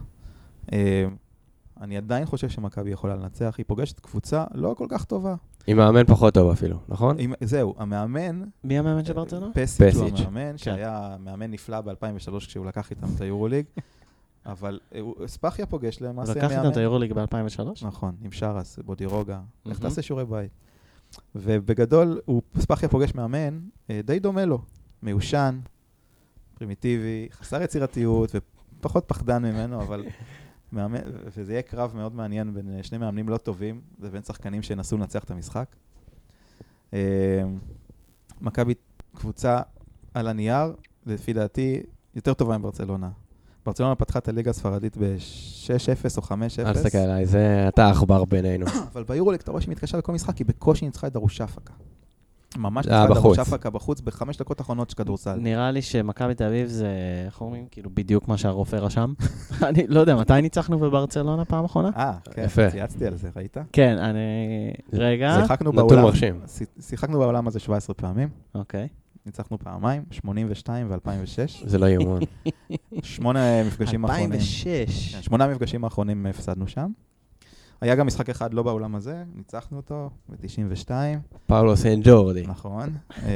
אני עדיין חושב שמכבי יכולה לנצח, היא פוגשת קבוצה לא כל כך טובה. עם מאמן פחות טוב אפילו, נכון? עם- זהו, המאמן, מי המאמן של ברצלונה? פסיץ' הוא. המאמן, שהיה מאמן נפלא ב-2003 כשהוא לקח איתם את היורוליג, אבל אה, ספחיה פוגש למעשה לקח מאמן. איתם את היורוליג ב-2003? נכון, עם שרס, בודירוגה. לך מהמם. תעשה שיעורי בית. ובגדול, הוא, ספחיה פוגש מאמן אה, די דומה לו. מיושן, פרימיטיבי, חסר יצירתיות ופחות פחדן ממנו, אבל מאמן, וזה יהיה קרב מאוד מעניין בין אה, שני מאמנים לא טובים לבין שחקנים שינסו לנצח את המשחק. אה, מכבי קבוצה על הנייר, לפי דעתי, יותר טובה מברצלונה. ברצלונה פתחה את הליגה הספרדית ב-6-0 או 5-0. אל תסתכל עליי, זה אתה העכבר בינינו. [COUGHS] אבל ביורוליג אתה רואה שהיא מתקשה לכל משחק, היא בקושי ניצחה את דרושפקה. ממש היה ניצחה את בחוץ. בחמש דקות אחרונות של כדורסל. נראה לי שמכבי תל אביב זה, איך אומרים? כאילו בדיוק מה שהרופא רשם. [LAUGHS] אני לא יודע, מתי ניצחנו בברצלונה פעם אחרונה? אה, כן. צייצתי על זה, ראית? כן, אני... רגע. שיחקנו נתון בעולם, שיחקנו בעולם הזה 17 פעמים, אוקיי. ניצחנו פעמיים, 82 ו-2006. זה לא יאומן. [LAUGHS] שמונה מפגשים אחרונים. 2006. כן, שמונה מפגשים האחרונים הפסדנו שם. היה גם משחק אחד לא באולם הזה, ניצחנו אותו ב-92, פאולו סן ג'ורדי. נכון. אה,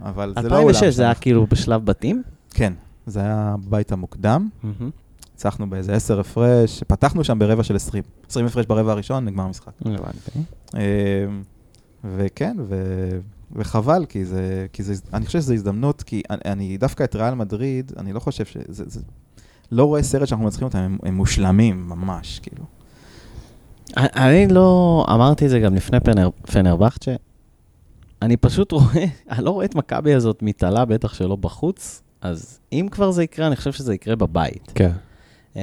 אבל זה לא אולם. 2006 זה היה כאילו בשלב בתים? כן, זה היה בבית המוקדם. ניצחנו באיזה 10 הפרש, פתחנו שם ברבע של 20. 20 הפרש ברבע הראשון, נגמר המשחק. הבנתי. אה, וכן, ו... וחבל, כי זה, כי זה, אני חושב שזו הזדמנות, כי אני, אני דווקא את ריאל מדריד, אני לא חושב שזה, זה, לא רואה סרט שאנחנו מנצחים אותם, הם, הם מושלמים ממש, כאילו. אני לא, אמרתי את זה גם לפני פנר, פנרבכצ'ה, אני פשוט רואה, [LAUGHS] אני לא רואה את מכבי הזאת מתעלה, בטח שלא בחוץ, אז אם כבר זה יקרה, אני חושב שזה יקרה בבית. כן. אמ,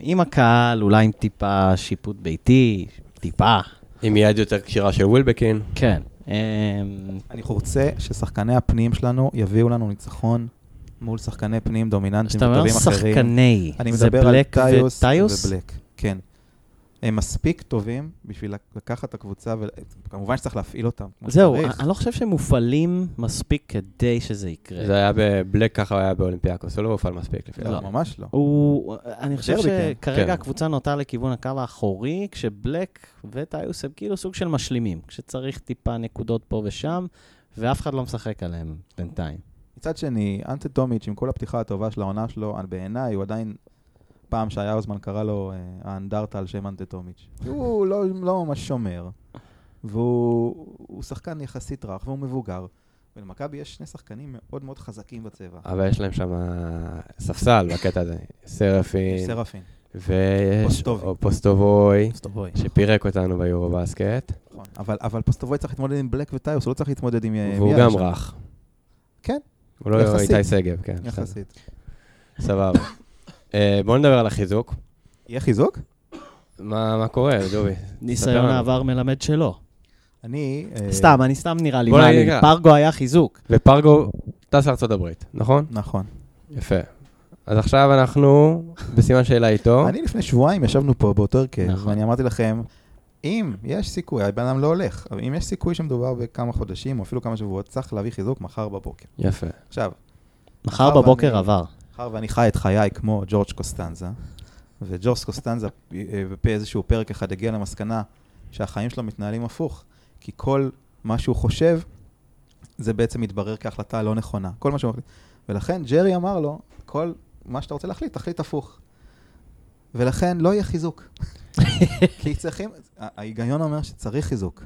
עם הקהל, אולי עם טיפה שיפוט ביתי, טיפה, עם יד יותר כשירה של ווילבקין. כן. אמ, אני רוצה ששחקני הפנים שלנו יביאו לנו ניצחון מול שחקני פנים דומיננטיים כשאתה אומר וטובים אחרים. שחקני, אני זה מדבר על בלק טיוס וטיוס? ובלק, כן. הם מספיק טובים בשביל לקחת את הקבוצה, וכמובן שצריך להפעיל אותם זהו. אני לא חושב שהם מופעלים מספיק כדי שזה יקרה. זה היה בבלק, ככה היה באולימפיאקוס, הוא לא הופעל מספיק לפי לא, דעתי. ממש לא. הוא, אני חושב כן. שכרגע כן. הקבוצה נוטה לכיוון הקו האחורי, כשבלק וטיוס הם כאילו סוג של משלימים, כשצריך טיפה נקודות פה ושם, ואף אחד לא משחק עליהם בינתיים. מצד שני, אנטה טומיץ', עם כל הפתיחה הטובה של העונה שלו, בעיניי הוא עדיין, פעם שהיה אוזמן קרא לו אה, האנדרטה על שם אנטה טומיץ'. [LAUGHS] הוא לא, לא ממש שומר, והוא הוא שחקן יחסית רך והוא מבוגר. ולמכבי יש שני שחקנים מאוד מאוד חזקים בצבע. אבל יש להם שם ספסל בקטע הזה. סרפין, סרפין. ויש פוסטובי. או פוסטובוי, אז תבואי. שפירק אותנו ביורו בסקט, נכון. אבל, אבל פוסטובוי צריך להתמודד עם בלק וטיוס, הוא לא צריך להתמודד עם... אה, והוא גם? רך. כן. הוא לא יחסית. איתי שגב, כן. יחסית. סבבה. אה, בואו נדבר על החיזוק. יהיה חיזוק? מה מה קורה, דובי? ניסיון. העבר מלמד שלא. אני... אה, סתם, אני סתם נראה לי, בוא נגיד. פרגו היה חיזוק. ופרגו טס לארצות הברית, נכון? נכון. יפה. אז עכשיו אנחנו בסימן שאלה איתו. אני לפני שבועיים ישבנו פה באותו הרכב, נכון. ואני אמרתי לכם, אם יש סיכוי, הבן אדם לא הולך, אבל אם יש סיכוי שמדובר בכמה חודשים, או אפילו כמה שבועות, צריך להביא חיזוק מחר בבוקר. יפה. עכשיו, מחר בבוקר עבר. מאחר ואני חי את חיי כמו ג'ורג' קוסטנזה, וג'ורג' קוסטנזה אה, באיזשהו פרק אחד הגיע למסקנה שהחיים שלו מתנהלים הפוך, כי כל מה שהוא חושב, זה בעצם מתברר כהחלטה לא נכונה. כל מה שהוא מחליט. ולכן ג'רי אמר לו, כל מה שאתה רוצה להחליט, תחליט הפוך. ולכן לא יהיה חיזוק. [LAUGHS] כי צריכים, ההיגיון אומר שצריך חיזוק,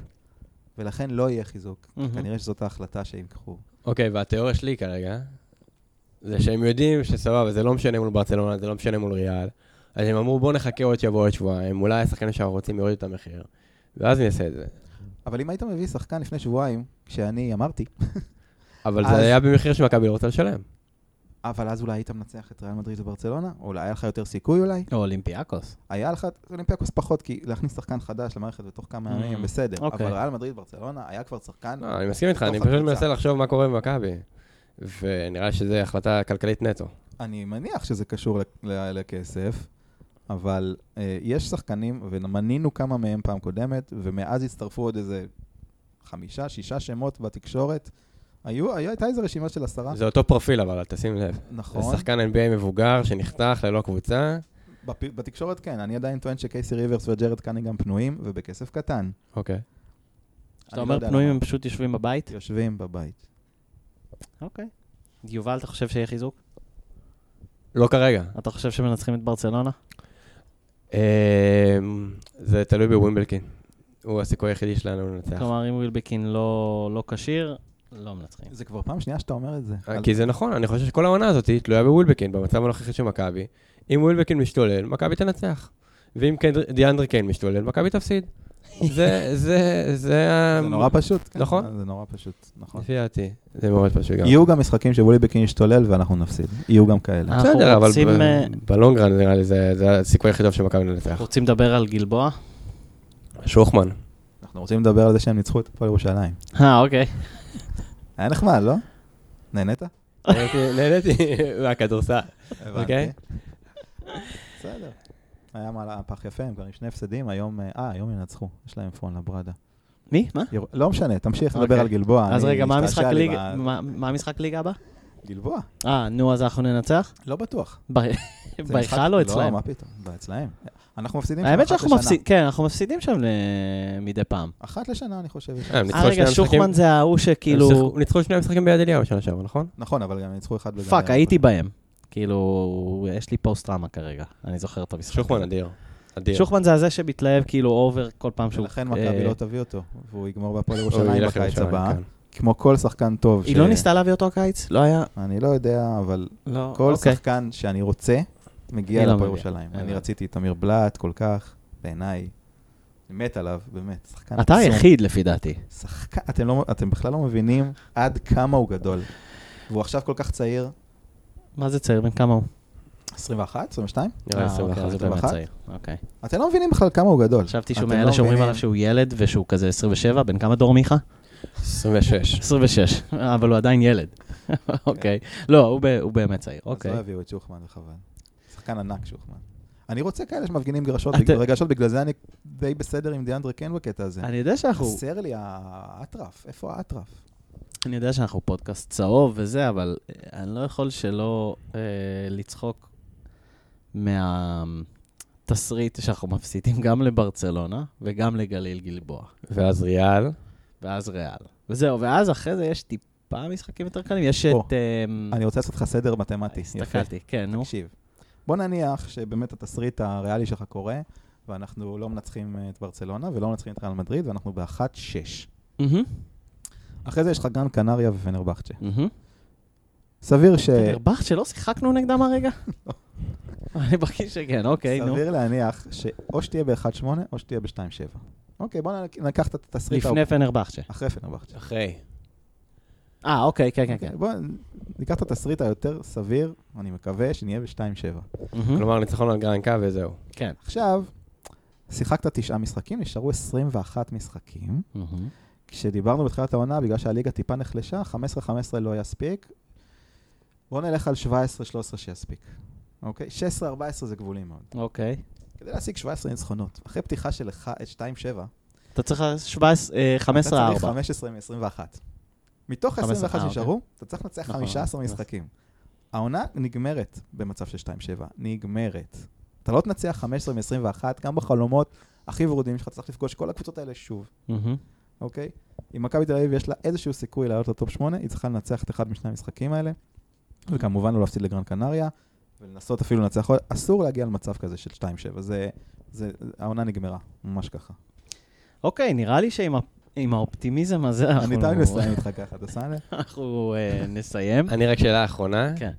ולכן לא יהיה חיזוק. כנראה שזאת ההחלטה שהם ייקחו. אוקיי, והתיאוריה שלי כרגע, זה שהם יודעים שסבבה, זה לא משנה מול ברצלונה, זה לא משנה מול ריאל. אז הם אמרו, בואו נחכה עוד שבוע, עוד שבועיים, אולי השחקנים שאנחנו רוצים יורידו את המחיר, ואז נעשה את זה. אבל אם היית מביא שחקן לפני שבועיים, כשאני אמרתי, [LAUGHS] אבל אז- זה היה במחיר שמכבי לא רוצה לשלם. אבל אז אולי היית מנצח את ריאל מדריד וברצלונה? או אולי היה לך יותר סיכוי אולי? או אולימפיאקוס. היה לך אולימפיאקוס פחות, כי להכניס שחקן חדש למערכת בתוך כמה ימים, בסדר. אוקיי. אבל ריאל מדריד וברצלונה היה כבר שחקן... לא, אני מסכים איתך, אני פשוט. מנסה לחשוב מה קורה במכבי. ונראה לי שזו החלטה כלכלית נטו. אני מניח שזה קשור לכסף, אבל אה, יש שחקנים, ומנינו כמה מהם פעם קודמת, ומאז הצטרפו עוד איזה חמישה, שישה שמות בתקשורת. היו, היה- הייתה איזו רשימה של עשרה, זה אותו פרופיל אבל, תשים לב. זה נכון. שחקן NBA מבוגר שנחתך ללא קבוצה. בפ- בתקשורת כן, אני עדיין טוען שקייסי ריברס וג'רד קניגם פנויים, ובכסף קטן. אוקיי. כשאתה אני אומר לא יודע פנויים. הם פשוט יושבים בבית? יושבים בבית. אוקיי. יובל, אתה חושב שיהיה חיזוק? לא כרגע. אתה חושב שמנצחים את ברצלונה? אמ, זה תלוי בווילבקין. הוא הסיכוי היחידי שלנו לנצח. כלומר, אם ווילבקין לא לא כשיר, לא מנצחים. זה כבר פעם שנייה שאתה אומר את זה. אה, כי זה נכון, אני חושב שכל העונה הזאת תלויה בווילבקין, במצב הנוכחי של מכבי. אם ווילבקין משתולל, מכבי תנצח. ואם קנד- דיאנדרי קיין משתולל, מכבי תפסיד. זה, זה, זה. זה נורא פשוט. כן, נכון. זה נורא פשוט, נכון. לפי דעתי, זה מאוד פשוט גם. יהיו גם משחקים שווליבקין ישתולל ואנחנו נפסיד. יהיו גם כאלה. בסדר, אבל אה, בלונגרן נראה לי זה זה הסיכוי הכי טוב של מכבי לנצח. רוצים לדבר על גלבוע? שוחמן. אנחנו רוצים לדבר על זה שהם ניצחו את הפועל ירושלים. אה, אוקיי. היה נחמד, לא? נהנית? נהניתי- נהניתי מהכדורסל. אוקיי. בסדר. היה מהפך יפה, הם כבר עם שני הפסדים, היום, אה, אה, היום ינצחו, יש להם פון לברדה. מי? מה? יר- לא משנה, תמשיך לדבר אוקיי. על גלבוע. אז רגע, מה המשחק לי ליגה? ב- מה- מה המשחק ליגה הבא? גלבוע, אה, נו, אז אנחנו ננצח? לא בטוח. [LAUGHS] בהיכל או לא, אצלהם? מה פתאום, אצלהם. אנחנו מפסידים שם האמת אחת שאנחנו לשנה. מפסידים, כן, אנחנו מפסידים שם ל- מדי פעם. אחת לשנה, אני חושב. אה, אה, רגע, שוחמן זה ההוא שכאילו... ניצחו שני משחקים ביד אליהו בשנה שעברה, נכון? נכון, אבל גם ניצחו אחד בגן פאק. הייתי בהם. כאילו, יש לי פוסט-טראומה כרגע. אני זוכר את המשחק. שוחמן. אדיר. אדיר. שוחמן זה הזה שמתלהב כאילו אובר כל פעם שהוא... ולכן אה, מכבי לא תביא אותו, והוא יגמור בהפועל ירושלים בקיץ הבא. כן. כמו כל שחקן טוב. היא לא ניסתה להביא אותו הקיץ? לא היה? אני לא יודע, אבל לא. כל אוקיי. שחקן שאני רוצה, מגיע היא לא להפועל. ירושלים. אני הבנתי. רציתי את אמיר בלאט כל כך, בעיניי. אני מת עליו, באמת. שחקן אתה. היחיד לפי דעתי. שחקן, לא, אתם בכלל לא מבינים עד כמה הוא גדול. והוא עכשיו כל כך צעיר, מה זה צעיר? בן כמה הוא? 21, 22? נראה לי אה, אוקיי, 21. אז הוא באמת 21? צעיר. אוקיי. אתם לא מבינים בכלל כמה הוא גדול. חשבתי שהוא לא מאלה שאומרים מבינים. עליו שהוא ילד ושהוא כזה 27, בן כמה דור מיכה? 26. 26, אבל הוא עדיין ילד. [LAUGHS] אוקיי. לא, הוא ב- הוא באמת צעיר, אז אוקיי. לא הביאו את שוחמן, וחבל. שחקן ענק שוחמן. אני רוצה כאלה שמפגינים גרשות, אתה- רגשות, בגלל זה אני די בסדר עם דיאנדרה קן בקטע הזה. אני יודע שאנחנו... חסר לי האטרף, איפה האטרף? אני יודע שאנחנו פודקאסט צהוב וזה, אבל אה, אני לא יכול שלא אה, לצחוק מהתסריט שאנחנו מפסידים גם לברצלונה וגם לגליל גלבוע, ואז ריאל. ואז ריאל. וזהו, ואז אחרי זה יש טיפה משחקים יותר קלים, יש או, את... אה, אני רוצה לעשות לך סדר מתמטי. יפה. הסתכלתי, כן, נו. תקשיב. בוא נניח שבאמת התסריט הריאלי שלך קורה, ואנחנו לא מנצחים אה, את ברצלונה ולא מנצחים את ריאל מדריד, ואנחנו ב-1-6. מהמם, אחרי זה יש לך גרן קנריה ופנרבכצ'ה. סביר ש... פנרבכט שלא שיחקנו נגדם הרגע? [LAUGHS] אני מרגיש שכן, אוקיי, נו. סביר להניח שאו שתהיה ב-1-8 או שתהיה ב-2-7. אוקיי, בוא נק- ניקח את התסריט... לפני פנרבכצ'ה. אחרי פנרבכצ'ה. אחרי. אה, אוקיי, כן, כן, כן. בוא ניקח את התסריט היותר סביר, אני מקווה שנהיה ב-2-7. מהמם, כלומר, ניצחון על גרנקה וזהו. כן. עכשיו, שיחקת תשעה משחקים, נשארו 21 משחקים. כשדיברנו בתחילת העונה, בגלל שהליגה טיפה נחלשה, 15-15 לא יספיק. בואו נלך על 17-13 שיספיק. אוקיי? 16-14 זה גבולי מאוד. אוקיי. כדי להשיג 17 ניצחונות, אחרי פתיחה של 1-2-7, אתה צריך 17, אה, 15-4. אתה צריך 15 מ-21. מתוך 15, 21 אה, שנשארו, אתה צריך לנצח נכון, 15 נכון. משחקים. העונה נגמרת במצב של 2-7, נגמרת. אתה לא תנצח 15 מ-21, גם בחלומות הכי ורודים שלך, אתה צריך לפגוש כל הקבוצות האלה שוב. אוקיי? אם מכבי תל אביב יש לה איזשהו סיכוי לעלות לטופ 8, היא צריכה לנצח את אחד משני המשחקים האלה, וכמובן לא להפסיד לגרן קנריה, ולנסות אפילו לנצח. אסור להגיע למצב כזה של 2-7, זה, זה, העונה נגמרה, ממש ככה. אוקיי, נראה לי שעם ה- עם האופטימיזם הזה אנחנו... אני תמיד מסיים איתך ככה, אתה שם לב? [LAUGHS] אנחנו אה, נסיים. אני רק שאלה אחרונה. כן.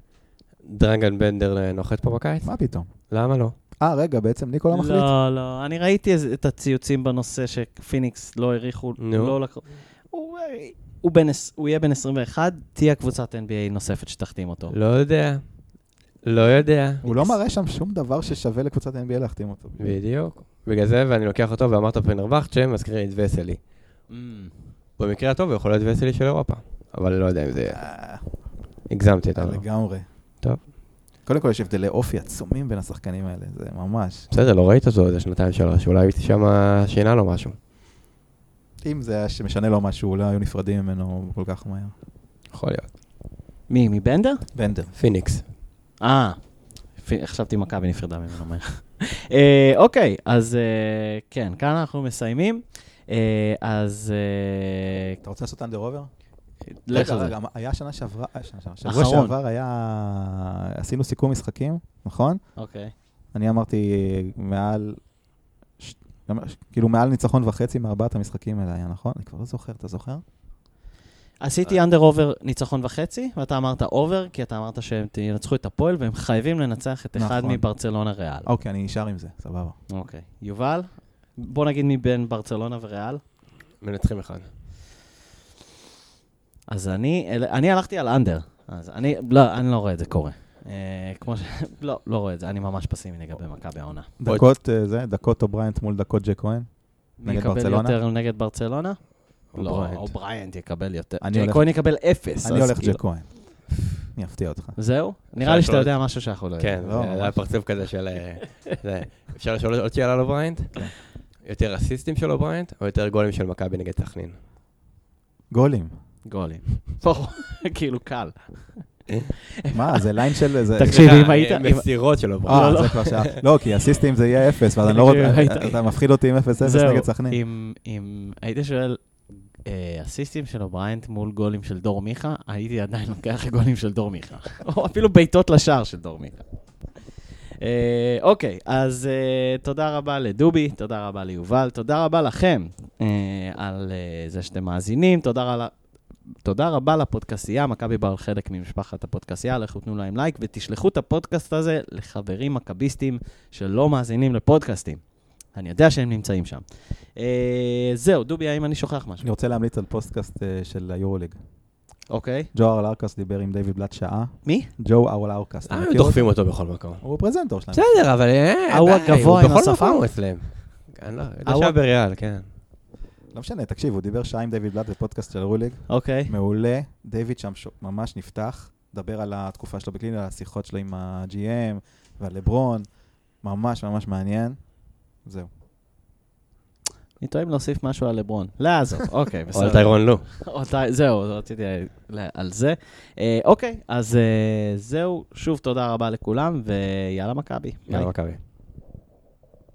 דרגן בנדר נוחת פה בקיץ? מה פתאום? למה לא? אה, רגע, בעצם ניקו לא מחליט? לא, לא, אני ראיתי את הציוצים בנושא שפיניקס לא העריכו. לא לקחו. הוא, אה, הוא, בן, הוא יהיה בן 21, תהיה קבוצת NBA נוספת שתחתים אותו. לא יודע. לא יודע. הוא לא מראה שם שום דבר ששווה לקבוצת NBA להחתים אותו. בדיוק. בגלל זה, ואני לוקח אותו, ואמרת פנרבכצ'ה, מזכיר לי את וסלי. Mm. במקרה הטוב הוא יכול להיות וסלי של אירופה. אבל לא יודע אם זה... אה, הגזמתי את זה. לגמרי. קודם כל יש הבדלי אופי עצומים בין השחקנים האלה, זה ממש. בסדר, לא ראית אותו איזה שנתיים שלוש, אולי שם שינה לו משהו. אם זה היה שמשנה לו משהו, לא היו נפרדים ממנו כל כך מהר. יכול להיות. מי, מבנדר? בנדר. פיניקס. אה, חשבתי מכבי נפרדה ממנו מהר. אה, אוקיי, אז אה, כן, כאן אנחנו מסיימים. אה, אז אתה רוצה לעשות under over? לך על זה. רגע, היה שנה שעברה, אה, שנה שעברה, שבוע. שעבר היה, עשינו סיכום משחקים, נכון? אוקיי. אני אמרתי מעל, ש- גם- כאילו מעל ניצחון וחצי מארבעת המשחקים האלה היה, נכון? אני כבר לא זוכר, אתה זוכר? עשיתי under over ניצחון וחצי, ואתה אמרת over, כי אתה אמרת שהם ינצחו את הפועל, והם חייבים לנצח את אחד נכון. מברצלונה ריאל. אוקיי, אני נשאר עם זה, סבבה. אוקיי. יובל, בוא נגיד מבין ברצלונה וריאל. מנצחים אחד. אז אני, אני הלכתי על under. אז אני, לא, אני לא רואה את זה קורה. אה, כמו ש... [LAUGHS] לא, לא רואה את זה, אני ממש פסימי לגבי מכבי העונה. דקות, אה, זה, דקות אובריינט מול דקות ג'ייק כהן. מי נגד יקבל ברצלונה? יותר נגד ברצלונה? לא, אובריינט. יקבל יותר. הולך- כהן יקבל אפס. אני הולך כאילו- ג'ק כהן. אני אפתיע אותך. זהו? נראה לי שאתה יודע משהו שאנחנו לא כן, יודעים. לא, זה היה. פרצוף כזה של... אה, אפשר לשאול עוד שאלה על אובריינט? כן. יותר אסיסטים של אובריינט, או יותר גולים של מכבי נגד סכנין? גולים. גולים. כאילו קל. מה, זה line של... זה- תקשיב, אם היית- אה, מסירות של אובריינט. אה, לא, זה כבר שעה. לא, כי אסיסטים זה יהיה אפס, ואז אני לא רוצה... אתה מפחיד אותי עם 0-0 זהו, נגד סכנין. אם- אם היית שואל אה, אסיסטים של אובריינט מול גולים של דור מיכה, הייתי עדיין לוקח גולים של דור מיכה. [LAUGHS] או אפילו בעיטות לשער של דור מיכה. אה, אוקיי, אז אה, תודה רבה לדובי, תודה רבה ליובל, תודה רבה לכם אה, על אה, זה שאתם מאזינים, תודה רבה... תודה רבה לפודקסייה, מכבי בר חלק ממשפחת הפודקסייה, לכו תנו להם לייק ותשלחו את הפודקאסט הזה לחברים מכביסטים שלא מאזינים לפודקאסטים. אני יודע שהם נמצאים שם. אה, זהו, דובי, האם אני שוכח משהו? אני רוצה להמליץ על פודקאסט אה, של היורוליג. אוקיי. ג'ו ארלאוקס דיבר עם דיוויד בלאט שעה. מי? ג'ו ארלאוקס, אתה אה, הם אותו? דוחפים אותו בכל מקום. הוא פרזנטור שלהם. בסדר, אבל... אה, ההוא די, הגבוה הוא עם בכל השפם? מקום אצלם. אני לא יודע ההוא- שהיה בריאל, כן. לא משנה, תקשיב, הוא דיבר שעה עם דיוויד בלאט בפודקאסט של היורוליג. אוקיי. מעולה, דיוויד שם ש- ממש נפתח, דבר על התקופה שלו בקלינר, על השיחות שלו עם ה-GM ועל לברון, ממש ממש מעניין. זהו. אני טועה אם להוסיף משהו על לברון. לא יעזוב, [LAUGHS] אוקיי, או על בסדר. טיירון לו. טי- זהו, רציתי על זה. אה, אוקיי, אז אה, זהו, שוב תודה רבה לכולם, ויאללה מכבי. יאללה, מכבי.